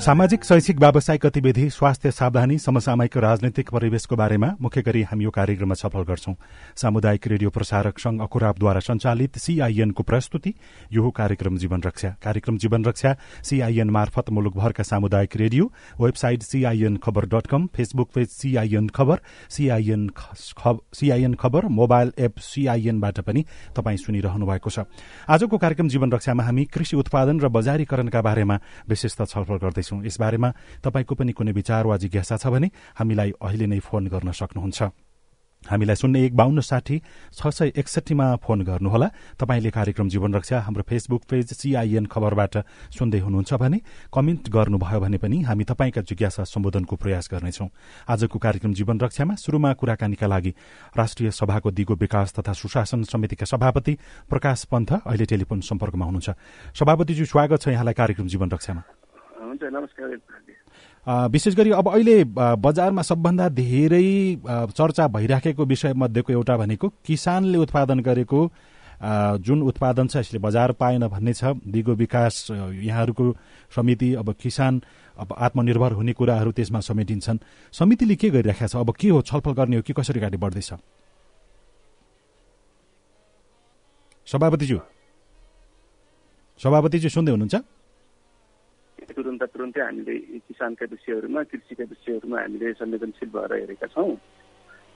सामाजिक शैक्षिक व्यावसायिक गतिविधि स्वास्थ्य सावधानी समसामयिक राजनैतिक परिवेशको बारेमा मुख्य गरी हामी यो कार्यक्रममा सफल गर्छौं। सामुदायिक रेडियो प्रसारक संघ अकुराबद्वारा संचालित सीआईएनको प्रस्तुति यो कार्यक्रम जीवन रक्षा। कार्यक्रम जीवन रक्षा सीआईएन मार्फत मुलुकभरका सामुदायिक radio website CIN Khabar dot com Facebook page CIN Khabar CIN Khabar mobile app सीआईएनबाट पनि तपाईँ सुनिरहनु भएको छ। आजको कार्यक्रम जीवन रक्षामा हामी कृषि उत्पादन र बजारीकरणका बारेमा विशेष छलफल गर्दैछौँ। गर्दैछौ यसबारेमा तपाईँको पनि कुनै विचार वा जिज्ञासा छ भने हामीलाई अहिले नै फोन गर्न सक्नुहुन्छ। हामीलाई शून्य एक बाहन्न साठी छ सय एकसठीमा फोन गर्नुहोला। तपाईँले कार्यक्रम जीवन रक्षा हाम्रो फेसबुक पेज सीआईएन खबरबाट सुन्दै हुनुहुन्छ भने कमेन्ट गर्नुभयो भने पनि हामी तपाईँका जिज्ञासा सम्बोधनको प्रयास गर्नेछौ। आजको कार्यक्रम जीवन रक्षामा शुरूमा कुराकानीका लागि राष्ट्रिय सभाको दिगो विकास तथा सुशासन समितिका सभापति प्रकाश पन्थ अहिले टेलिफोन सम्पर्कमा हुनुहुन्छ। सभापतिज्यू स्वागत छ यहाँलाई कार्यक्रम जीवन रक्षामा। हुन्छ नमस्कार विशेष गरी अब अहिले बजारमा सबभन्दा धेरै चर्चा भइराखेको विषय मध्येको एउटा भनेको किसानले उत्पादन गरेको जुन उत्पादन छ यसले बजार पाएन भन्ने छ। दिगो विकास यहाँहरूको समिति अब किसान अब आत्मनिर्भर हुने कुराहरू त्यसमा समेटिन्छन्। समितिले के गरिराखेको छ? अब के हो छलफल गर्ने हो कि कसरी अगाडि बढ्दैछ? सभापतिज्यू। सभापतिज्यू सुन्दै हुनुहुन्छ? तुरन्त तुरन्तै हामीले किसानका विषयहरूमा कृषिका विषयहरूमा हामीले संवेदनशील भएर हेरेका छौँ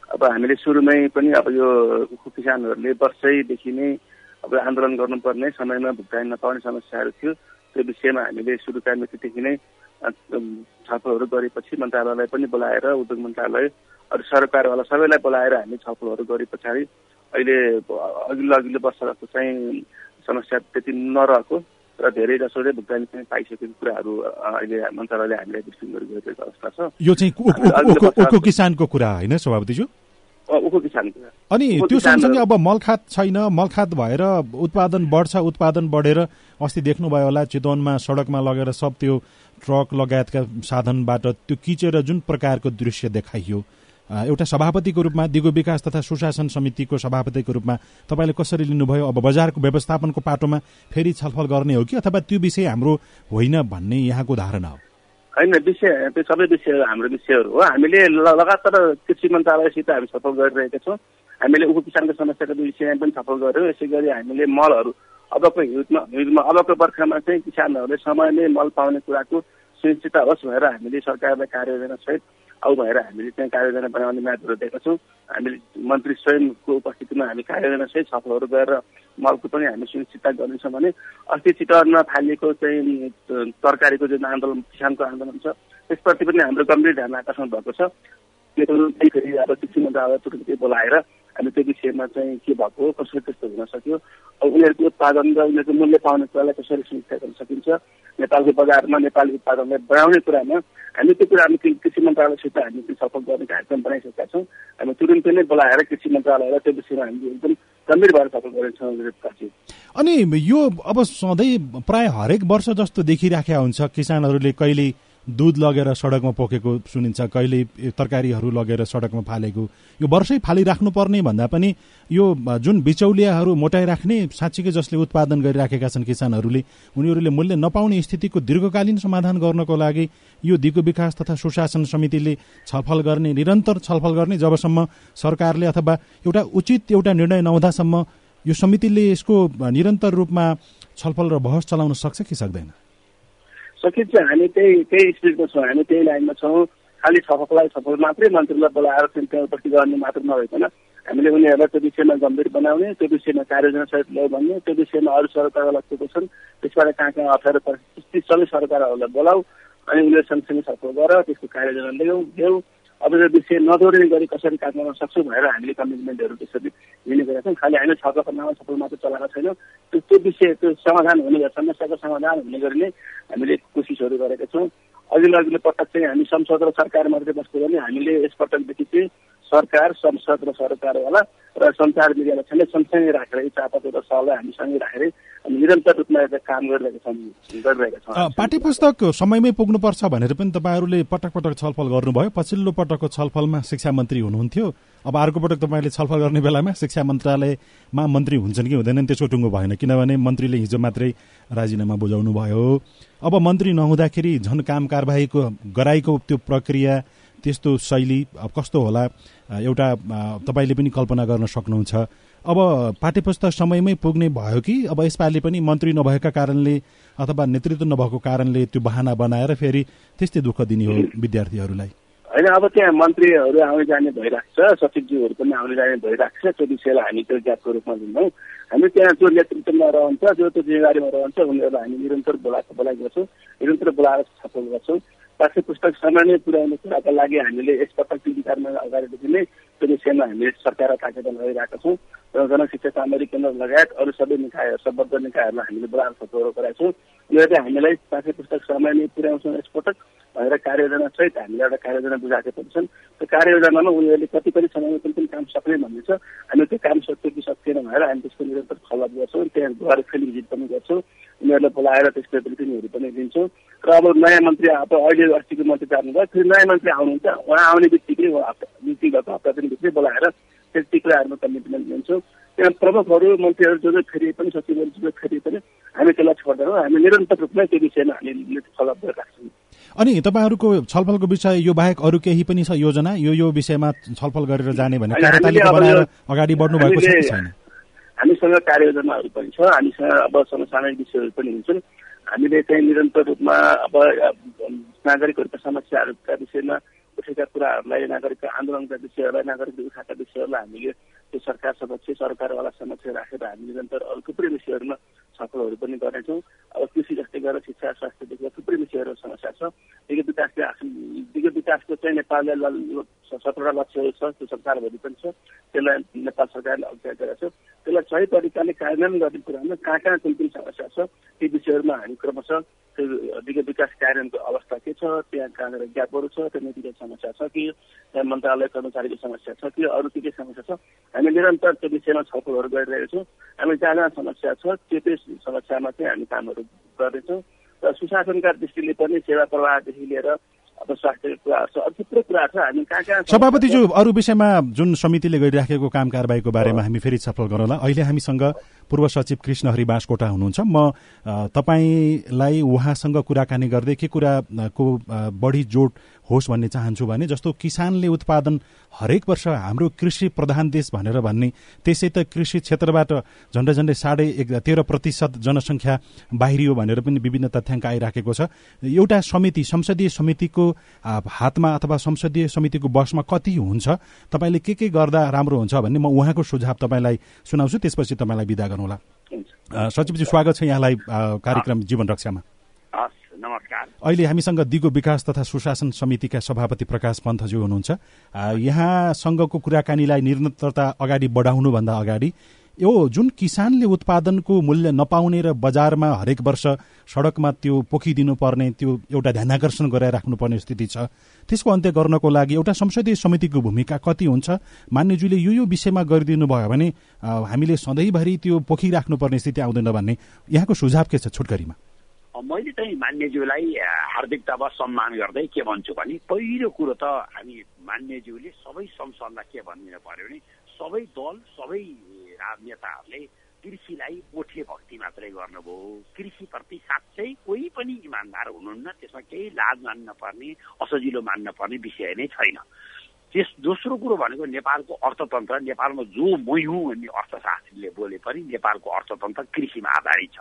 अब हामीले सुरुमै पनि अब यो किसानहरूले वर्षैदेखि नै अब आन्दोलन गर्नुपर्ने समयमा भुक्तानी नपाउने समस्याहरू थियो त्यो विषयमा हामीले सुरुका मितिदेखि नै छलफलहरू गरेपछि मन्त्रालयलाई पनि बोलाएर उद्योग मन्त्रालय अरू सरकारवाला सबैलाई बोलाएर हामी छलफलहरू गरे पछाडि अहिले अघिल्लो अघिल्लो वर्ष जस्तो चाहिँ समस्या त्यति नरहेको र धेरै जसोले भुक्तानी पनि पाइसकेको कुराहरू अहिले मन्त्रालयले हामीलाई दृष्टि गरिरहेको अवस्था छ। यो चाहिँ किसानको कुरा होइन सभापतिज्यू उखु किसानको अनि त्यो सँगसँगै अब मलखात छैन मलखात भएर उत्पादन बढ्छ उत्पादन बढेर अस्ति देख्नुभयो होला चितवनमा सडकमा लगेर सब त्यो ट्रक लगायतका साधनबाट त्यो किचेर जुन प्रकारको दृश्य देखाइयो एउटा सभापतिको रूपमा दिगो विकास तथा सुशासन समितिको सभापतिको रूपमा तपाईँले कसरी लिनुभयो? अब बजारको व्यवस्थापनको पाटोमा फेरि छलफल गर्ने हो कि अथवा त्यो विषय हाम्रो होइन भन्ने यहाँको धारणा हो? होइन विषय त्यो सबै विषयहरू हाम्रो विषयहरू हो। हामीले लगातार कृषि मन्त्रालयसित हामी छलफल गरिरहेका छौँ। हामीले उप किसानको समस्याको विषयमा पनि छलफल गऱ्यौँ यसै गरी हामीले मलहरू अबको हिउँदमा हिउँदमा अबको बर्खामा चाहिँ किसानहरूले समयमै मल पाउने कुराको सुनिश्चित होस् भएर हामीले सरकारलाई कार्ययोजना सहित आउ भएर हामीले त्यहाँ कार्ययोजना बनाउने म्याचहरू दिएका छौँ। हामीले मन्त्री स्वयंको उपस्थितिमा हामी कार्ययोजना सहित सफलहरू गरेर मलको पनि हामी सुनिश्चितता गर्नेछौँ भने अस्ति चितवनमा फालिएको चाहिँ तरकारीको जुन आन्दोलन किसानको आन्दोलन छ त्यसप्रति पनि हाम्रो गम्भीर ध्यान आकर्षण भएको छ। त्यो फेरि अब कृषि मन्त्रालय बोलाएर हामी त्यो विषयमा चाहिँ के भएको कसरी त्यस्तो हुन सक्यो उनीहरूको उत्पादन र उनीहरूको मूल्य पाउने कुरालाई कसरी सुनिश्चित गर्न सकिन्छ नेपालको बजारमा नेपाली उत्पादनलाई बढाउने कुरामा हामी त्यो कुरा हामी कृषि मन्त्रालयसित हामी छलफल गर्ने कार्यक्रम बनाइसकेका छौँ। हामी तुरन्तै नै बोलाएर कृषि मन्त्रालयलाई त्यो विषयमा हामी एकदम गम्भीर भएर छलफल गरेछौँ। अनि यो अब सधैँ प्राय हरेक वर्ष जस्तो देखिराखेका हुन्छ किसानहरूले कहिले दुध लगेर सडकमा पोखेको सुनिन्छ कहिले तरकारीहरू लगेर सडकमा फालेको। यो वर्षै फालिराख्नु पर्ने भन्दा पनि यो जुन बिचौलियाहरू मोटाइराख्ने साँच्चीकै जसले उत्पादन गरिराखेका छन् किसानहरूले उनीहरूले मूल्य नपाउने स्थितिको दीर्घकालीन समाधान गर्नको लागि यो दिगो विकास तथा सुशासन समितिले छलफल गर्ने निरन्तर छलफल गर्ने जबसम्म सरकारले अथवा एउटा उचित एउटा निर्णय नहुँदासम्म यो समितिले यसको निरन्तर रूपमा छलफल र बहस चलाउन सक्छ कि सक्दैन? सकिन्छ हामी त्यही त्यही स्पिडमा छौँ हामी त्यही लाइनमा छौँ खालि छलफललाई छलफल मात्रै मन्त्रीलाई बोलाएर त्यहाँ गर्ने मात्र नभइकन हामीले उनीहरूलाई त्यो विषयमा गम्भीर बनाउने त्यो विषयमा कार्ययोजना सहित ल्याउ भन्ने त्यो विषयमा अरू सरकारवाला को छन् त्यसबाट कहाँ कहाँ अप्ठ्यारो परिस्थिति सबै सरकारहरूलाई बोलाऊ अनि उनीहरू सँगसँगै छलफल गर त्यसको कार्ययोजना ल्याऊ ल्याऊ अब यो विषय नदोड्ने गरी कसरी काम गर्न सक्छौँ भनेर हामीले कमिटमेन्टहरू त्यसरी लिने गरेका छौँ। खालि हामी छलफलमा सफल मात्र चलाएको छैनौँ। त्यो त्यो विषय त्यो समाधान हुने समस्याको समाधान हुने गरी नै हामीले कोसिसहरू गरेका छौँ। अघिल्लो अघिल्लो पटक चाहिँ हामी संसद र सरकार मात्रै बस्नु गर्ने हामीले यसपटकदेखि चाहिँ सरकार संसद र सरकारवाला र सञ्चार मिडियालाई छँदै सँगसँगै राखेर यी सहलाई हामी सँगै राखेर निरन्तर रूपमा एउटा काम गरिरहेका छौँ गरिरहेका छौँ पाठ्य पुस्तक समयमै पुग्नुपर्छ भनेर पनि तपाईँहरूले पटक पटक छलफल गर्नुभयो। पछिल्लो पटकको छलफलमा शिक्षा मन्त्री हुनुहुन्थ्यो। अब अर्को पटक तपाईँले छलफल गर्ने बेलामा शिक्षा मन्त्रालयमा मन्त्री हुन्छन् कि हुँदैनन् त्यसको टुङ्गो भएन। किनभने मन्त्रीले हिजो मात्रै राजीनामा बुझाउनु भयो अब मन्त्री नहुँदाखेरि झन् काम कारवाहीको गराइको त्यो प्रक्रिया त्यस्तो शैली अब कस्तो होला एउटा तपाईँले पनि कल्पना गर्न सक्नुहुन्छ। अब पाठ्यपुस्तक समयमै पुग्ने भयो कि अब यसपालि पनि मन्त्री नभएका कारणले अथवा नेतृत्व नभएको कारणले त्यो बहाना बनाएर फेरि त्यस्तै दुःख दिने हो विद्यार्थीहरूलाई? होइन अब त्यहाँ मन्त्रीहरू आउने जाने भइरहेको छ सचिवज्यूहरू पनि आउने जाने भइरहेको छ त्यो विषयलाई हामी त्यो ग्यापको रूपमा लिँदैनौँ हामी त्यहाँ जो नेतृत्वमा रहन्छ जो त्यो जिम्मेवारीमा रहन्छ उनीहरूलाई हामी निरन्तर बोलाएको बोलाइ गर्छौँ निरन्तर बोलाएर छलफल गर्छौँ। पाठ्य पुस्तक सामान्य पुर्याउने कुराका लागि हामीले यसपटक विचारमा अगाडिदेखि नै त्यो विषयमा हामीले सरकार ताकेदन गरिरहेका छौँ र जनशिक्षा सामग्री केन्द्र लगायत अरू सबै निकायहरू सम्बद्ध निकायहरूलाई हामीले बोलाएर छलफल गराएको छौँ। उनीहरूले हामीलाई पाठ्य पुस्तक सामान्य पुर्याउँछौँ यसपटक भनेर कार्ययोजना सहित हामीले एउटा कार्ययोजना बुझाएका पनि छन्। त्यो कार्ययोजनामा उनीहरूले कति कति समयमा पनि पनि काम सक्ने भन्ने छ हामी त्यो काम सक्यो कि सकिएन भनेर हामी त्यसको निरन्तर फलोअप गर्छौँ। त्यहाँ गएर फिल्ड भिजिट पनि गर्छौँ। उनीहरूलाई बोलाएर त्यसको ब्रिफिङहरू पनि दिन्छौँ र अब नयाँ मन्त्री अब अहिले अस्तिको मन्त्री जानुभयो फेरि नयाँ मन्त्री आउनुहुन्छ उहाँ आउने बित्तिकै नीतिगत हप्ता दिनभित्रै बोलाएर त्यति कुराहरूमा कमिटमेन्ट दिन्छौँ त्यहाँ प्रमुखहरू मन्त्रीहरू जो जो फेरि पनि सचिवहरू जो फेरि पनि हामी त्यसलाई छोड्दैनौँ। हामी निरन्तर रूपमा त्यो विषयमा हामी फलोअप गरिराख्छौँ। अनि तपाईँहरूको छलफलको विषय यो बाहेक अरू केही पनि छ योजना? यो यो विषयमा छलफल गरेर जाने भने कार्यतालिका बनाएर अगाडि बढ्नु भएको छ कि छैन? हामीसँग कार्ययोजनाहरू पनि छ। हामीसँग अब समसामयिक विषयहरू पनि हुन्छन्। हामीले चाहिँ निरन्तर रूपमा अब नागरिकहरूका समस्याहरूका विषयमा उठेका कुराहरूलाई नागरिकका आन्दोलनका विषयहरूलाई नागरिकले उठाएका विषयहरूलाई हामीले त्यो सरकार समक्ष सरकारवाला समक्ष राखेर हामी निरन्तर अरू थुप्रै विषयहरूमा छलफलहरू पनि गर्नेछौँ। अब कृषि जस्तै गरेर शिक्षा स्वास्थ्यदेखि थुप्रै विषयहरू समस्या छ। विगत विकासले विगत विकासको चाहिँ नेपालले सत्रवटा लक्ष्यहरू छ त्यो सरकारभरि पनि छ। त्यसलाई नेपाल सरकारले अग्रह गरेको छ। त्यसलाई सही तरिकाले कार्यान्वयन गर्ने कुरामा कहाँ कहाँ कुन कुन समस्या छ ती विषयहरूमा हामी क्रमशः त्यो विगत विकास कार्यान्वयनको अवस्था के छ त्यहाँ कहाँनिर ग्यापहरू छ त्यो नीतिगत समस्या छ कि त्यहाँ मन्त्रालय कर्मचारीको समस्या छ कि अरू के के समस्या छ। हामी निरन्तर त्यो विषयमा छलफलहरू गरिरहेका छौँ। हामी जहाँ जहाँ समस्या छ त्यो त्यो समस्यामा चाहिँ हामी कामहरू गर्दैछौँ र सुशासनका दृष्टिले पनि सेवा प्रवाहदेखि लिएर सभापतिज्यू अरू विषयमा जुन समितिले गरिराखेको काम कारवाहीको बारेमा हामी फेरि छलफल गरौँला। अहिले हामीसँग पूर्व सचिव कृष्ण हरि बाँसकोटा हुनुहुन्छ। म तपाईँलाई उहाँसँग कुराकानी गर्दै के कुराको बढी जोड होस् भन्ने चाहन्छु भने जस्तो किसानले उत्पादन हरेक वर्ष हाम्रो कृषि प्रधान देश भनेर भन्ने त्यसै त कृषि क्षेत्रबाट झन्डै झन्डै साढे एक तेह्र प्रतिशत जनसङ्ख्या बाहिरियो भनेर पनि विभिन्न तथ्याङ्क आइराखेको छ। एउटा समिति संसदीय समितिको हातमा अथवा संसदीय समितिको बसमा कति हुन्छ? तपाईँले के के गर्दा राम्रो हुन्छ भन्ने म उहाँको सुझाव तपाईँलाई सुनाउँछु त्यसपछि तपाईँलाई विदा गरौँला सचिवजी स्वागत छ यहाँलाई कार्यक्रम जीवन रक्षामा। नमस्कार। अहिले हामीसँग दिगो विकास तथा सुशासन समितिका सभापति प्रकाश पन्थज्यू हुनुहुन्छ। यहाँसँगको कुराकानीलाई निरन्तरता अगाडि बढाउनुभन्दा अगाडि यो जुन किसानले उत्पादनको मूल्य नपाउने र बजारमा हरेक वर्ष सडकमा त्यो पोखिदिनु पर्ने त्यो एउटा ध्यानकर्षण गराइराख्नुपर्ने स्थिति छ। त्यसको अन्त्य गर्नको लागि एउटा संसदीय समितिको भूमिका कति हुन्छ? मान्यज्यूले यो यो विषयमा गरिदिनु भयो भने हामीले सधैँभरि त्यो पोखिराख्नुपर्ने स्थिति आउँदैन भन्ने यहाँको सुझाव के छ छोटकरीमा? मैले चाहिँ मान्यज्यूलाई हार्दिकता सम्मान गर्दै के भन्छु भने पहिलो कुरो त हामी मान्यज्यूले सबै संसदलाई के भनिदिनु पर्यो भने सबै दल सबै राजनेताहरूले कृषिलाई बोठे भक्ति मात्रै गर्नुभयो? कृषिप्रति साँच्चै कोही पनि इमान्दार हुनुहुन्न? त्यसमा केही लाज मान्न पर्ने असजिलो मान्न पर्ने विषय नै छैन। त्यस दोस्रो कुरो भनेको नेपालको अर्थतन्त्र नेपालमा जो मै भन्ने अर्थशास्त्रीले बोले पनि नेपालको अर्थतन्त्र कृषिमा आधारित छ।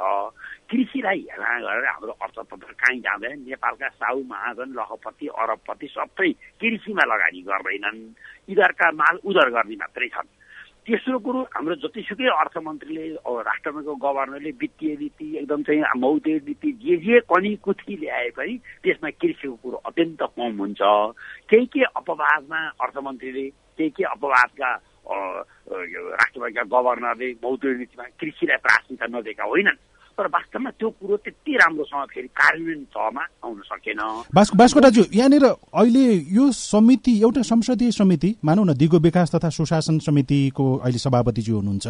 कृषिलाई हेला गरेर हाम्रो अर्थतन्त्र कहीँ जाँदैन। नेपालका साउ महाजन लखपति अरबपति सबै कृषिमा लगानी गर्दैनन्। यिनीहरूका माल उदर गर्ने मात्रै छन्। तेस्रो कुरो हाम्रो जतिसुकै अर्थमन्त्रीले राष्ट्रपतिको गभर्नरले वित्तीय नीति एकदम चाहिँ मौद्रिक नीति जे जे कनी कुथी ल्याए पनि त्यसमा कृषिको कुरो अत्यन्त कम हुन्छ। केही के अपवादमा अर्थमन्त्रीले केही के अपवादका राष्ट्रपतिका गभर्नरले मौद्रिक नीतिमा कृषिलाई प्राथमिकता नदिएका होइनन्। तर वास्तवमा त्यो कुरो त्यति राम्रोसँग फेरि कार्यान्वयन तहमा आउन सकेन। बास्को दाजु यहाँनिर अहिले यो समिति एउटा संसदीय समिति मानौ न दिगो विकास तथा सुशासन समितिको अहिले सभापतिज्यू हुनुहुन्छ।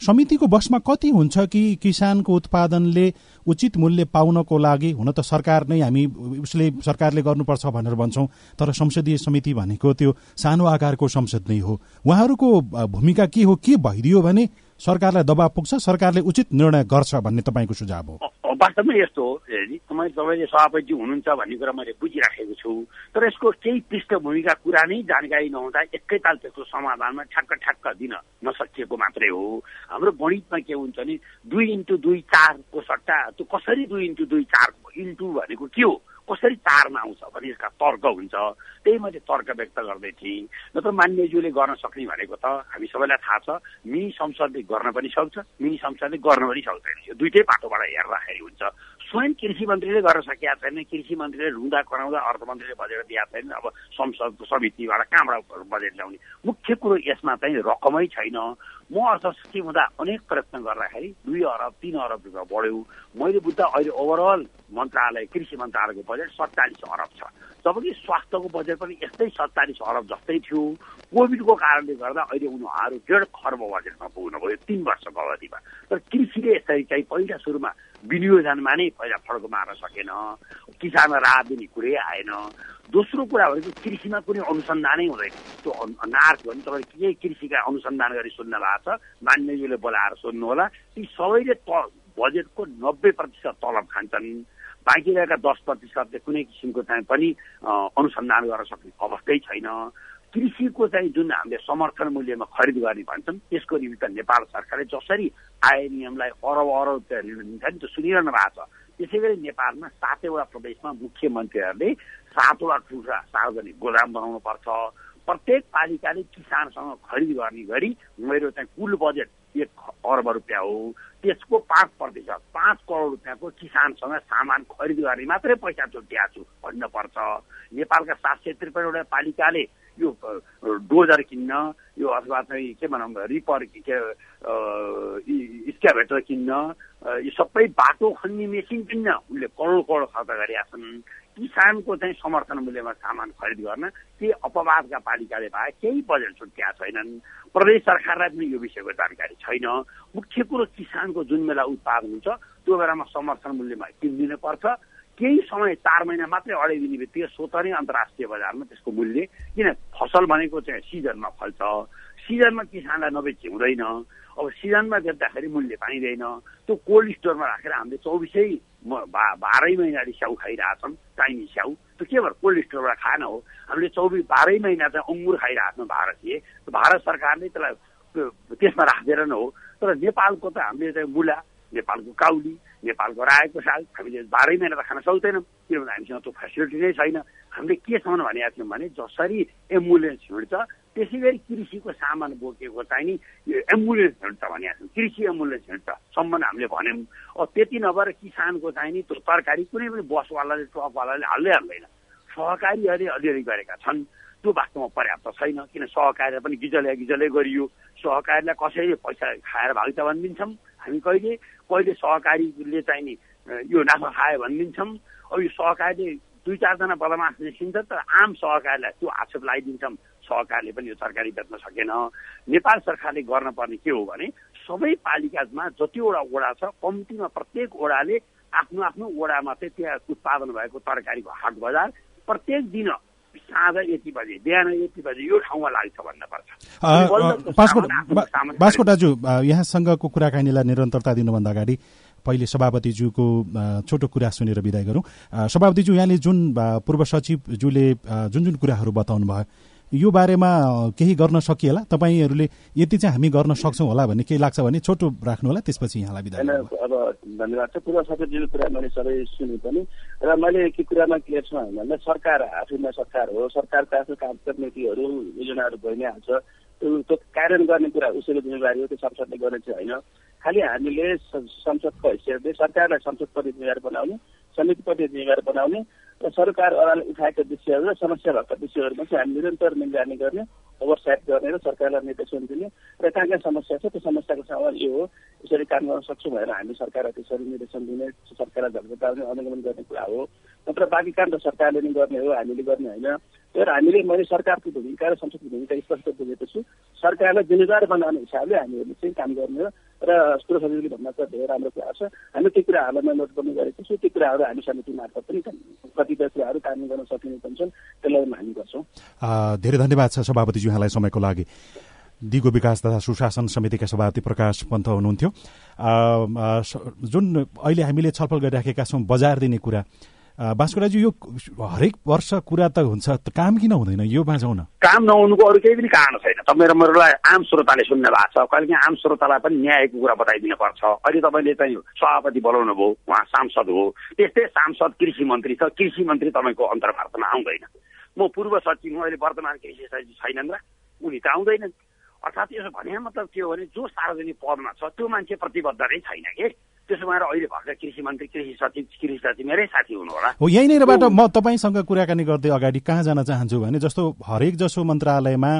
समितिको बसमा कति हुन्छ कि किसानको उत्पादनले उचित मूल्य पाउनको लागि हुन त सरकार नै हामी उसले सरकारले गर्नुपर्छ भनेर भन्छौँ तर संसदीय समिति भनेको त्यो सानो आकारको संसद नै हो। उहाँहरूको भूमिका के हो के भइदियो भने सरकारलाई दबाव पुग्छ सरकारले उचित निर्णय गर्छ भन्ने तपाईँको सुझाव हो। वास्तवमा यस्तो हो तपाईँ तपाईँले सभापति हुनुहुन्छ भन्ने कुरा मैले बुझिराखेको छु। तर यसको केही पृष्ठभूमिका कुरा नै जानकारी नहुँदा एकैताल त्यसको समाधानमा ठ्याक्क ठ्याक्क दिन नसकिएको मात्रै हो। हाम्रो गणितमा के हुन्छ भने दुई इन्टु दुई चारको सट्टा त्यो कसरी दुई इन्टु दुई चार इन्टु भनेको के हो? कसरी चारमा आउँछ भने यसका तर्क हुन्छ। त्यही मैले तर्क व्यक्त गर्दै थिएँ। नत्र मान्यज्यूले गर्न सक्ने भनेको त हामी सबैलाई थाहा छ मिनी संसदले गर्न पनि सक्छ मिनी संसदले गर्न पनि सक्दैन। यो दुइटै बाटोबाट हेर्दाखेरि हुन्छ। स्वयं कृषि मन्त्रीले गर्न सकेका छैन कृषि मन्त्रीले ढुङ्गा कराउँदा अर्थमन्त्रीले बजेट दिएको छैन अब संसदको समितिबाट कहाँबाट बजेट ल्याउने मुख्य कुरो यसमा चाहिँ रकमै छैन। म अर्थ सचिव हुँदा अनेक प्रयत्न गर्दाखेरि दुई अरब तिन अरब रुपियाँ बढ्यो। मैले बुझ्दा अहिले ओभरअल मन्त्रालय कृषि मन्त्रालयको बजेट सत्तालिस अरब छ। जबकि स्वास्थ्यको बजेट पनि यस्तै सत्तालिस अरब जस्तै थियो। कोभिडको कारणले गर्दा अहिले उनीहरू डेढ खर्ब बजेटमा पुग्नुभयो तिन वर्षको अवधिमा। तर कृषिले यसरी चाहिँ पहिला सुरुमा विनियोजनमा नै पहिला फड्को मार्न सकेन। किसानमा राहत दिने कुरै आएन। दोस्रो कुरा भनेको कृषिमा कुनै अनुसन्धानै हुँदैन। त्यो नार्क भने तपाईँले के कृषिका अनुसन्धान गरी सुन्न भएको छ मान्यजीले बोलाएर सोध्नु होला ती सबैले त बजेटको नब्बे प्रतिशत तलब खान्छन्। बाँकी रहेका दस प्रतिशतले कुनै किसिमको चाहिँ पनि अनुसन्धान गर्न सक्ने अवस्थै छैन। कृषिको चाहिँ जुन हामीले समर्थन मूल्यमा खरिद गर्ने भन्छौँ त्यसको निमित्त नेपाल सरकारले जसरी आइएनएमलाई अरब अरब ऋण दिन्छ नि त्यो सुनिरहनु भएको छ। त्यसै गरी नेपालमा सातैवटा प्रदेशमा मुख्यमन्त्रीहरूले सातवटा ठुल्ठुला सार्वजनिक गोदाम बनाउनु पर्छ। प्रत्येक पालिकाले किसानसँग खरिद गर्ने गरी मेरो चाहिँ कुल बजेट एक अर्ब रुपियाँ हो। त्यसको पाँच प्रतिशत पाँच करोड रुपियाँको किसानसँग सामान खरिद गर्ने मात्रै पैसा छुट्याएको छु भन्नुपर्छ। नेपालका सात सय त्रिपन्नवटा पालिकाले यो डोजर किन्न यो अथवा चाहिँ के भनौँ रिपर के स्क्याभेटर किन्न यो सबै बाटो खन्ने मेसिन किन्न उनले करोड करोड खर्च गरेका छन्। किसानको चाहिँ समर्थन मूल्यमा सामान खरिद गर्न केही अपवादका पालिकाले भए केही बजेट छुट्या छैनन्। प्रदेश सरकारलाई पनि यो विषयको जानकारी छैन। मुख्य कुरो किसानको जुन बेला उत्पादन हुन्छ त्यो बेलामा समर्थन मूल्यमा किनिदिनु पर्छ। केही समय चार महिना मात्रै अडाइदिने बित्तिकै स्वत अन्तर्राष्ट्रिय बजारमा त्यसको मूल्य किन फसल भनेको चाहिँ सिजनमा फल्छ। सिजनमा किसानलाई नबेची हुँदैन। अब सिजनमा बेच्दाखेरि मूल्य पाइँदैन। त्यो कोल्ड स्टोरमा राखेर हामीले चौबिसै बाह्रै महिनाले स्याउ खाइरहेछौँ चाइनिज स्याउ। त्यो के भएर कोल्ड स्टोरबाट खाएन हो। हामीले चौबिस बाह्रै महिना चाहिँ अङ्गुर खाइरहेछौँ भारतीय। भारत सरकारले त्यसलाई त्यसमा राख्दैन हो। तर नेपालको त हामीले चाहिँ मुला नेपालको काउली नेपालको रायोको साग हामीले बाह्रै महिना त खान सक्दैनौँ। किनभने हामीसँग त्यो फेसिलिटी नै छैन। हामीले केसम्म भनेका थियौँ भने जसरी एम्बुलेन्स हिँड्छ त्यसै गरी कृषिको सामान बोकेको चाहिँ नि यो एम्बुलेन्स हिँड्छ भनेका कृषि एम्बुलेन्स हिँड्छ सम्म हामीले भन्यौँ अब त्यति नभएर किसानको चाहिँ नि त्यो तरकारी कुनै पनि बसवालाले ट्रकवालाले हाल्दै हाल्दैन। सहकारीहरूले अलिअलि गरेका छन्। त्यो वास्तवमा पर्याप्त छैन। किन सहकारीलाई पनि गिजले गिजलै गरियो। सहकारीलाई कसैले पैसा खाएर भाग्छ भनिदिन्छौँ हामी कहिले कहिले सहकारीले चाहिँ नि यो नाफा खायो भनिदिन्छौँ अब यो सहकारीले दुई चारजना बदमास निस्किन्छ तर आम सहकारीलाई त्यो आक्षेप लगाइदिन्छौँ सहकारले पनि यो तरकारी बेच्न सकेन। नेपाल सरकारले गर्न पर्ने के हो भने सबै पालिकामा जतिवटा ओडा छ कम्तीमा प्रत्येक ओडाले आफ्नो आफ्नो ओडामा चाहिँ त्यहाँ उत्पादन भएको तरकारीको हाट बजार प्रत्येक दिन साँझ यति बजे बिहान यति बजे यो ठाउँमा लाग्छ भन्नुपर्छ। बास्को दाजु यहाँसँगको कुराकानीलाई निरन्तरता दिनुभन्दा अगाडि पहिले सभापतिज्यूको छोटो कुरा सुनेर विदाय गरौँ। सभापतिज्यू यहाँले जुन पूर्व सचिवज्यूले जुन जुन कुराहरू बताउनु भयो यो बारेमा केही गर्न सकिएला? तपाईँहरूले यति चाहिँ हामी गर्न सक्छौँ होला भन्ने केही लाग्छ भने छोटो राख्नु होला त्यसपछि यहाँलाई विदा अब धन्यवाद छ। पूर्व सचिवजीको कुरा मैले सबै सुने पनि र मैले के कुरामा क्लियर छु भन्दा सरकार आफैमा सरकार हो सरकारको आफ्नो काम नीतिहरू योजनाहरू भइ नै हाल्छ। त्यो त्यो कार्यान्वयन गर्ने कुरा उसैको जिम्मेवारी हो त्यो संसदले गर्ने चाहिँ होइन। खालि हामीले संसदको हैसियतले सरकारलाई संसदप्रति जिम्मेवार बनाउने समितिप्रति जिम्मेवार बनाउने र सरकारले उठाएका विषयहरू र समस्या भएका विषयहरूमा चाहिँ हामी निरन्तर निगरानी गर्ने ओभरसाइट गर्ने र सरकारलाई निर्देशन दिने र कहाँ कहाँ समस्या छ त्यो समस्याको समाधान यो हो। यसरी काम गर्न सक्छौँ भनेर हामी सरकारलाई त्यसरी निर्देशन दिने सरकारलाई झल्काउने अनुगमन गर्ने कुरा हो। नत्र बाँकी काम त सरकारले नै गर्ने हो हामीले गर्ने होइन। तर हामीले मैले सरकारको भूमिका र संसदको भूमिका स्पष्ट बुझेको छु सरकारलाई जिम्मेदार बनाउने हिसाबले हामीहरूले चाहिँ काम गर्ने हो र सुरक्षा सचिवले भन्दा धेरै राम्रो कुरा छ। हामी त्यो कुराहरूलाई नोट गर्ने गरेको छु। त्यो कुराहरू हामी समिति मार्फत पनि कतिपय कुराहरू कानुन गर्न सकिने पनि छन्। त्यसलाई हामी गर्छौँ। धेरै धन्यवाद छ सभापतिजी यहाँलाई समयको लागि। दिगो विकास तथा सुशासन समितिका सभापति प्रकाश पन्थ हुनुहुन्थ्यो। जुन अहिले हामीले छलफल गरिराखेका छौँ बजार दिने कुरा बास्कोलाजी यो हरेक वर्ष कुरा त हुन्छ काम किन हुँदैन? यो बाँचौँ न काम नहुनुको अरू केही पनि कारण छैन। तपाईँ र मेरोलाई आम श्रोताले सुन्ने भएको छ। कहिले आम श्रोतालाई पनि न्यायको कुरा बताइदिनु पर्छ। अहिले तपाईँले चाहिँ सभापति बोलाउनु भयो उहाँ सांसद हो। त्यस्तै सांसद कृषि मन्त्री छ। कृषि मन्त्री तपाईँको अन्तर्वार्तामा आउँदैन। म पूर्व सचिव अहिले वर्तमान कृषि सचिव छैनन् र उनी त आउँदैनन्। अर्थात् यसो भने मतलब के हो भने जो सार्वजनिक पदमा छ त्यो मान्छे प्रतिबद्ध नै छैन कि? त्यसो भएर अहिले भर्खर कृषि मन्त्री कृषि सचिव कृषि सचिव मेरै साथी हुनु होला हो यहीँनिरबाट म तपाईँसँग कुराकानी गर्दै अगाडि कहाँ जान चाहन्छु भने जस्तो हरेक जसो मन्त्रालयमा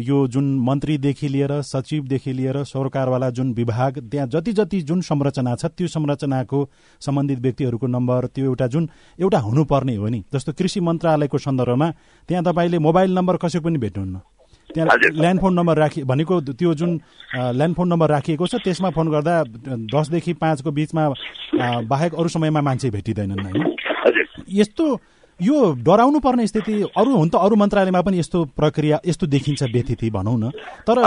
यो जुन मन्त्रीदेखि लिएर सचिवदेखि लिएर सरकारवाला जुन विभाग त्यहाँ जति जति जुन संरचना छ त्यो संरचनाको सम्बन्धित व्यक्तिहरूको नम्बर त्यो एउटा जुन एउटा हुनुपर्ने हो नि। जस्तो कृषि मन्त्रालयको सन्दर्भमा त्यहाँ तपाईँले मोबाइल नम्बर कसैको पनि भेट्नुहुन्न। त्यहाँ ल्यान्डफोन नम्बर राखि भनेको त्यो जुन ल्यान्डफोन नम्बर राखिएको छ त्यसमा फोन गर्दा दसदेखि पाँचको बिचमा बाहेक अरू समयमा मान्छे भेटिँदैनन् होइन? यस्तो यो डराउनु पर्ने स्थिति अरू हुन त अरू मन्त्रालयमा पनि यस्तो प्रक्रिया यस्तो देखिन्छ व्यथिति भनौँ न। तर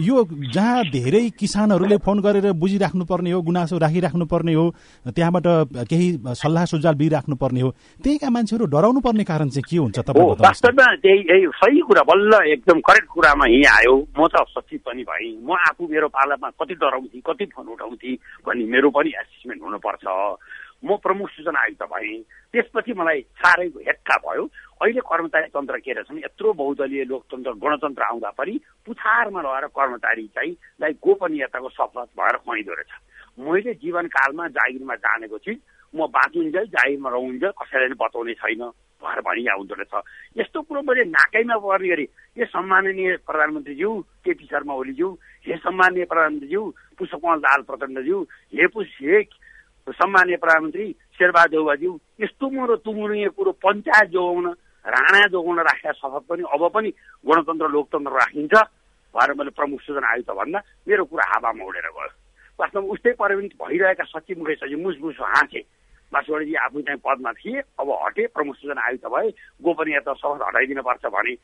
यो जहाँ धेरै किसानहरूले फोन गरेर बुझिराख्नु पर्ने हो गुनासो राखिराख्नु पर्ने हो त्यहाँबाट केही सल्लाह सुझाव दिइराख्नु पर्ने हो त्यहीका मान्छेहरू डराउनु पर्ने कारण चाहिँ के हुन्छ तपाईँ वास्तवमा त्यही सही कुरा बल्ल एकदम करेक्ट कुरामा यहीँ आयो। म त सचिव पनि भएँ। म आफू मेरो पालामा कति डराउँथेँ कति फोन उठाउँथेँ भन्ने मेरो पनि एसेसमेन्ट हुनुपर्छ। म प्रमुख सूचना आयुक्त भएँ। त्यसपछि मलाई साह्रै हेक्का भयो। अहिले कर्मचारी तन्त्र के रहेछन्? यत्रो बहुदलीय लोकतन्त्र गणतन्त्र आउँदा पनि पुछारमा रहेर कर्मचारी चाहिँ लाई गोपनीयताको शपथ भएर खुवाइदो रहेछ। मैले जीवनकालमा जागिरमा जानेको चिज म बाँचुन्जेल जागिरमा रहन्जेल कसैलाई पनि बताउने छैन। भएर भनी आउँदो रहेछ। यस्तो कुरो मैले नाकैमा पर्ने गरी ए सम्माननीय प्रधानमन्त्रीज्यू केपी शर्मा ओलीज्यू हे सम्मानीय प्रधानमन्त्रीज्यू पुष्पकमल दाल प्रचण्डज्यू हे पुष हे सम्मानीय प्रधानमन्त्री शेरबहादेउबाज्यू यस्तो मरो तुमुरिए कुरो पञ्चायत जोगाउन राणा जोगाउन राखेका शपथ पनि अब पनि गणतन्त्र लोकतन्त्र राखिन्छ भएर मैले प्रमुख सूचना आयुक्त भन्दा मेरो कुरा हावामा उडेर गयो। वास्तवमा उस्तै भने भइरहेका सचिव मुखे सचिव मुसमुस हाँसे। बासुवाडीजी आफू चाहिँ पदमा थिए अब हटे प्रमुख सूचना आयुक्त भए गोपनीयता शपथ हटाइदिनु पर्छ भने।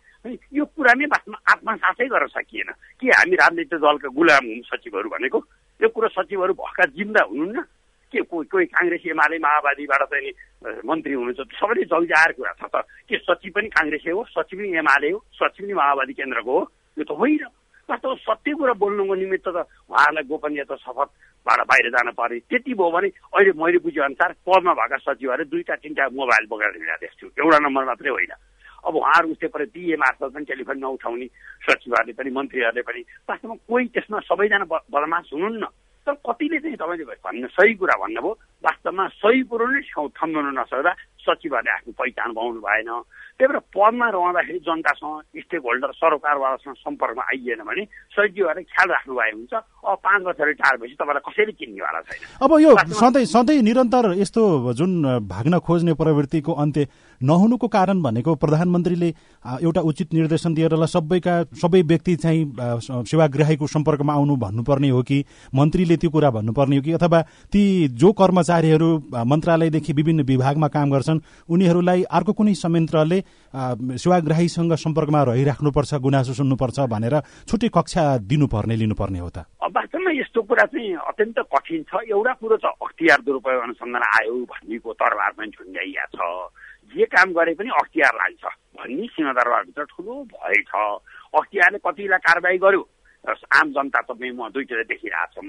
यो कुरा नै वास्तवमा आत्मसाथै गर्न सकिएन। के हामी राजनीतिक दलका गुलाम हुन् सचिवहरू भनेको? यो कुरो सचिवहरू भएका जिन्दा हुनुहुन्न। के कोही काङ्ग्रेस एमाले माओवादीबाट चाहिँ मन्त्री हुनुहुन्छ सबैले जल्जाएर कुरा छ त। के सचिव पनि काङ्ग्रेसै हो सचिव पनि एमाले हो सचिव पनि माओवादी केन्द्रको हो? यो त होइन। वास्तव सत्य कुरा बोल्नुको निमित्त त उहाँहरूलाई गोपनीयता शपथबाट बाहिर जान पर्ने। त्यति भयो भने अहिले मैले बुझेअनुसार पदमा भएका सचिवहरू दुईवटा तिनवटा मोबाइल बोकेर हिँडेका देख्छु। एउटा नम्बर मात्रै होइन। अब उहाँहरू उसले पर दिए मार्फत पनि टेलिफोन नउठाउने सचिवहरूले पनि मन्त्रीहरूले पनि वास्तवमा कोही त्यसमा सबैजना बदमास हुनुहुन्न। तर कतिले चाहिँ तपाईँले भन्नु सही कुरा भन्नुभयो। वास्तवमा सही कुरो नै थम्नु नसक्दा सचिवहरूले आफ्नो पहिचान पाउनु भएन। त्यही भएर पदमा रहँदाखेरि जनतासँग स्टेक होल्डर सरकारवालासँग सम्पर्कमा आइएन भने सचिवहरूले ख्याल राख्नु भए हुन्छ। अब पाँच वर्ष रिटायर भएपछि तपाईँलाई कसैले किन्नेवाला छैन। अब यो सधैँ सधैँ निरन्तर यस्तो जुन भाग्न खोज्ने प्रवृत्तिको अन्त्य नहुनुको कारण भनेको प्रधानमन्त्रीले एउटा उचित निर्देशन दिएर सबैका सबै व्यक्ति चाहिँ सेवाग्राहीको सम्पर्कमा आउनु भन्नुपर्ने हो कि मन्त्रीले त्यो कुरा भन्नुपर्ने हो कि अथवा ती जो कर्मचारीहरू मन्त्रालयदेखि विभिन्न विभागमा काम गर्छन् उनीहरूलाई अर्को कुनै संयन्त्रले सेवाग्राहीसँग सम्पर्कमा रहिराख्नुपर्छ गुनासो सुन्नुपर्छ भनेर छुट्टै कक्षा दिनुपर्ने लिनुपर्ने हो त। वास्तवमा यस्तो कुरा चाहिँ अत्यन्त कठिन छ। एउटा कुरो त अख्तियार दुरुपयोग अनुसन्धान आयो भन्नेको तरबार पनि झुन्ड्याइया छ। जे काम गरे पनि अख्तियार लाग्छ भन्ने सिंहदरबारभित्र ठुलो भय छ। अख्तियारले कतिलाई कारवाही गर्यो? आम जनता तपाईँ म दुईवटा देखिरहेछौँ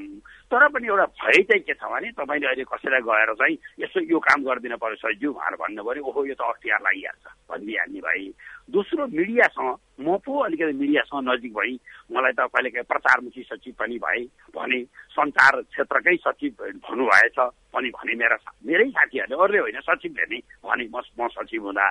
तर पनि एउटा भय चाहिँ के छ भने तपाईँले अहिले कसैलाई गएर चाहिँ यसो यो काम गरिदिनु पर्यो सजिलो उहाँहरू भन्नु पऱ्यो ओहो यो त अख्तियार लागिहाल्छ। भनिदिइहाल्ने भाइ। दोस्रो मिडियासँग म पो अलिकति मिडियासँग नजिक भएँ। मलाई त कहिलेकाहीँ प्रचारमुखी सचिव पनि भए भने सञ्चार क्षेत्रकै सचिव भन्नुभएछ पनि भने मेरा मेरै साथीहरूले अरूले होइन सचिवले नै भने म म सचिव हुँदा।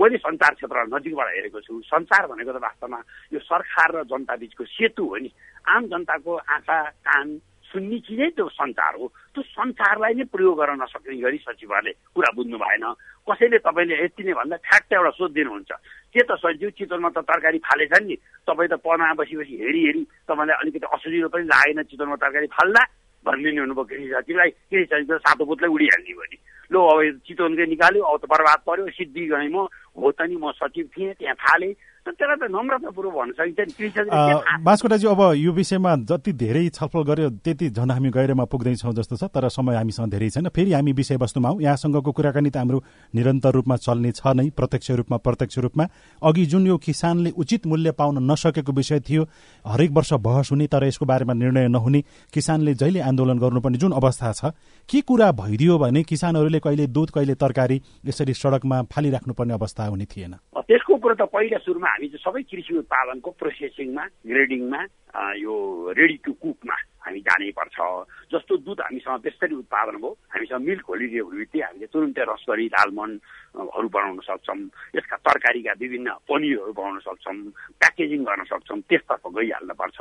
मैले सञ्चार क्षेत्र नजिकबाट हेरेको छु। सञ्चार भनेको त वास्तवमा यो सरकार र जनता बिचको सेतु हो नि। आम जनताको आँखा कान सुन्ने चिजै त्यो सञ्चार हो। त्यो सञ्चारलाई नै प्रयोग गर्न नसक्ने गरी सचिवहरूले कुरा बुझ्नु भएन। कसैले तपाईँले यति नै भन्दा ठ्याक्क एउटा सोधिदिनुहुन्छ के त सचिव चितवनमा त तरकारी फालेछ नि? तपाईँ त पनमा बसी हेरी हेरी तपाईँलाई अलिकति असुजिलो पनि लागेन चितवनमा तरकारी फाल्दा? भनिदिनु हुनुभयो कृषि सचिवलाई। कृषि सचिव सातो पुतलाई उडिहाल्ने भने लो अब चितवनकै निकाल्यो अब त बर्बाद पर्यो। सिद्धि गएँ म। हो त नि म सचिव थिएँ त्यहाँ फालेँ। त्यसलाई त नम्रतापूर्वक भन्न सकिन्छ नि। बास्कोटाजी अब यो विषयमा जति धेरै छलफल गर्यो त्यति झन् हामी गहिरोमा पुग्दैछौँ जस्तो छ तर समय हामीसँग धेरै छैन। फेरि हामी विषयवस्तुमा हौँ यहाँसँगको कुराकानी त हाम्रो निरन्तर रूपमा चल्ने छ नै प्रत्यक्ष रूपमा प्रत्यक्ष रूपमा। अघि जुन यो किसानले उचित मूल्य पाउन नसकेको विषय थियो हरेक वर्ष बहस हुने तर यसको बारेमा निर्णय नहुने किसानले जहिले आन्दोलन गर्नुपर्ने जुन अवस्था छ के कुरा भइदियो भने किसानहरूले कहिले दुध कहिले तरकारी यसरी सडकमा फालिराख्नुपर्ने अवस्था हुने थिएन? त्यसको कुरो त पहिला सुरुमा हामी चाहिँ सबै कृषि उत्पादनको प्रोसेसिङमा ग्रेडिङमा यो रेडी टु कुकमा हामी जानै पर्छ। जस्तो दुध हामीसँग त्यसरी उत्पादन भयो हामीसँग मिल्क होलिडे बित्तिकै हामीले तुरुन्तै रसगरी दालमनहरू बनाउन सक्छौँ। यसका तरकारीका विभिन्न पनिरहरू बनाउन सक्छौँ प्याकेजिङ गर्न सक्छौँ त्यसतर्फ गइहाल्न पर्छ।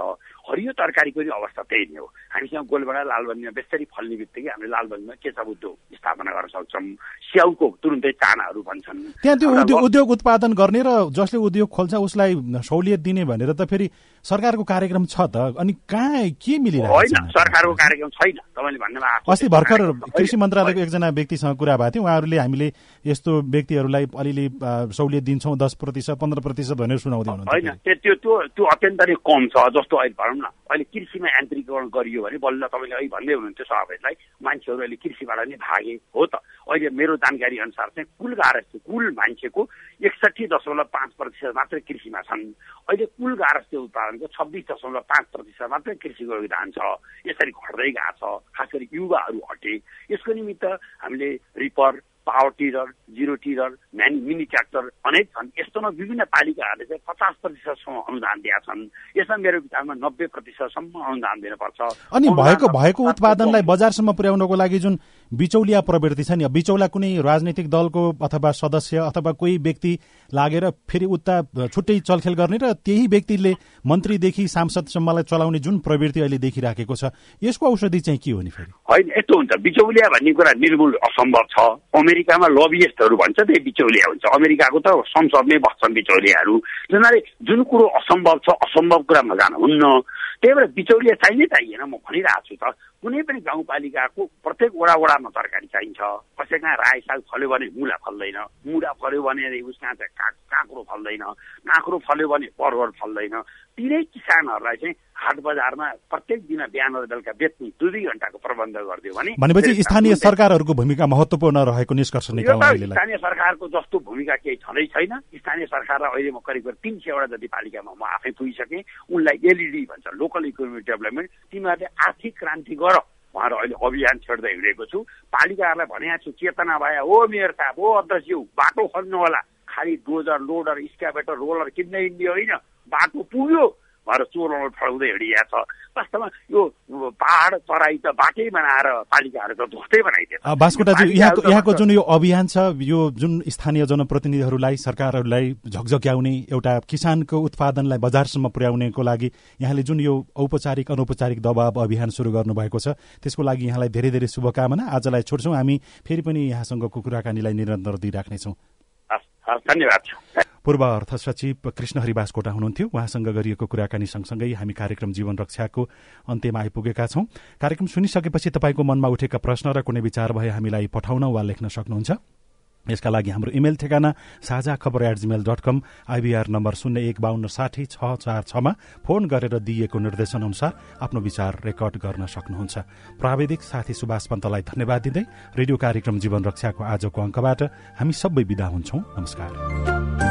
हरियो तरकारीको नि अवस्था त्यही नै हो। हामीसँग गोलबाट लालबन्दीमा बेसरी फल्ने बित्तिकै हामीले लालबन्दीमा केचप उद्योग स्थापना गर्न सक्छौँ। स्याउको तुरुन्तै चानाहरू भन्छन्। त्यहाँ त्यो उद्योग उत्पादन गर्ने र जसले उद्योग खोल्छ उसलाई सहुलियत दिने भनेर त फेरि सरकारको कार्यक्रम छ त। अनि कहाँ के मिलिरहेको होइन सरकारको कार्यक्रम छैन तपाईँले भन्नुभएको अस्ति भर्खर कृषि मन्त्रालयको एकजना व्यक्तिसँग कुरा भएको थियो उहाँहरूले हामीले यस्तो व्यक्तिहरूलाई अलिअलि सहुलियत दिन्छौँ दस प्रतिशत पन्ध्र प्रतिशत भनेर सुनाउँदै हुनुहुन्छ होइन त्यो त्यो त्यो अत्यन्त नै कम छ जस्तो अहिले भनौँ न। अहिले कृषिमा यान्त्रिकरण गरियो भने बल्ल तपाईँले अहिले भन्दै हुनुहुन्थ्यो सभालाई मान्छेहरू अहिले कृषिबाट नै भागे हो त। अहिले मेरो जानकारी अनुसार चाहिँ कुल गारस्थ कुल मान्छेको एकसठी दशमलव पाँच प्रतिशत मात्रै कृषिमा छन्। अहिले कुल गारस्थ उत्पादनको छब्बिस दशमलव पाँच प्रतिशत मात्रै कृषिको योगदान छ। यसरी घट्दै गएको छ खास गरी युवाहरू हटे यसको निमित्त हामीले reaper power tiller zero tiller man mini tractor अनेक छन्। यस्तोमा विभिन्न पालिकाहरूले चाहिँ पचास प्रतिशतसम्म अनुदान दिएका छन्। यसमा मेरो विचारमा नब्बे प्रतिशतसम्म अनुदान दिनुपर्छ। अनि भएको भएको उत्पादनलाई बजारसम्म पुर्याउनको लागि जुन बिचौलिया प्रवृत्ति छ नि बिचौला कुनै राजनैतिक दलको अथवा सदस्य अथवा कोही व्यक्ति लागेर फेरि उता छुट्टै चलखेल गर्ने र त्यही व्यक्तिले मन्त्रीदेखि सांसदसम्मलाई चलाउने जुन प्रवृत्ति अहिले देखिराखेको छ यसको औषधि चाहिँ के हो नि फेरि? होइन यस्तो हुन्छ। बिचौलिया भन्ने कुरा निर्मूल असम्भव छ। अमेरिकामा लबियस्टहरू भन्छ त्यही बिचौलिया हुन्छ। अमेरिकाको त संसदमै बस्छन् बिचौलियाहरू। जसले जुन कुरो असम्भव छ असम्भव कुरामा जानुहुन्न त्यही भएर बिचौलिया चाहिने चाहिएन म भनिरहेको छु त। कुनै पनि गाउँपालिकाको प्रत्येक वडा वडामा तरकारी चाहिन्छ। कसै कहाँ राई साग फल्यो भने मुला फल्दैन। मुला फल्यो भने उस कहाँ चाहिँ काँक्रो फल्दैन। काँक्रो फल्यो भने परवर फल्दैन। तिनै किसानहरूलाई चाहिँ हाट बजारमा प्रत्येक दिन बिहान र बेलुका बेच्ने दुई दुई घन्टाको प्रबन्ध गरिदियो भने भनेपछि स्थानीय सरकारहरूको भूमिका महत्वपूर्ण रहेको निष्कर्ष स्थानीय सरकारको जस्तो भूमिका केही छँदै छैन। स्थानीय सरकारलाई अहिले म करिब करिब तिन सयवटा जति पालिकामा म आफै पुगिसकेँ उनलाई एलइडी भन्छ लोकल इकोनोमिक डेभलपमेन्ट। तिमीहरूले आर्थिक क्रान्ति गर उहाँहरू अहिले अभियान छेड्दै हिँडेको छु। पालिकाहरूलाई भनेको छु चेतना भए ओ मेयर साहब ओ अध्यक्षज्यू बाटो खोज्नु होला खालि डोजर लोडर स्क्याबेटर रोलर किन्ने हिँड्ने होइन बाटो पुग्यो। भएर चोरमा फडाउँदै हिँडिया छ वास्तवमा यो पहाड तराई त बाटै बनाएर पालिकाहरू त ध्वस्तै बनाइदियो बास्कोटाजी यहाँको यहाँको जुन यो अभियान छ यो जुन स्थानीय जनप्रतिनिधिहरूलाई सरकारहरूलाई झकझक्याउने एउटा किसानको उत्पादनलाई बजारसम्म पुर्याउनेको लागि यहाँले जुन यो औपचारिक अनौपचारिक दबाव अभियान सुरु गर्नुभएको छ त्यसको लागि यहाँलाई धेरै धेरै शुभकामना। आजलाई छोड्छौँ हामी फेरि पनि यहाँसँगको कुराकानीलाई निरन्तर दिइराख्नेछौँ। धन्यवाद। पूर्व अर्थ सचिव कृष्ण बासकोटा हुनुहुन्थ्यो। उहाँसँग गरिएको कुराकानी सँगसँगै हामी कार्यक्रम जीवन रक्षाको अन्त्यमा आइपुगेका छौं। कार्यक्रम सुनिसकेपछि तपाईँको मनमा उठेका प्रश्न र कुनै विचार भए हामीलाई पठाउन वा लेख्न सक्नुहुन्छ। यसका लागि हाम्रो इमेल ठेगाना साझा खबर at Gmail dot com IVR number शून्य एक बाहन्न साठी छ चार छमा फोन गरेर दिइएको निर्देशन अनुसार आफ्नो विचार रेकर्ड गर्न सक्नुहुन्छ। प्राविधिक साथी सुभाष पन्तलाई धन्यवाद दिँदै रेडियो कार्यक्रम जीवन रक्षाको आजको अङ्कबाट हामी सबै विदा हुन्छौ। नमस्कार।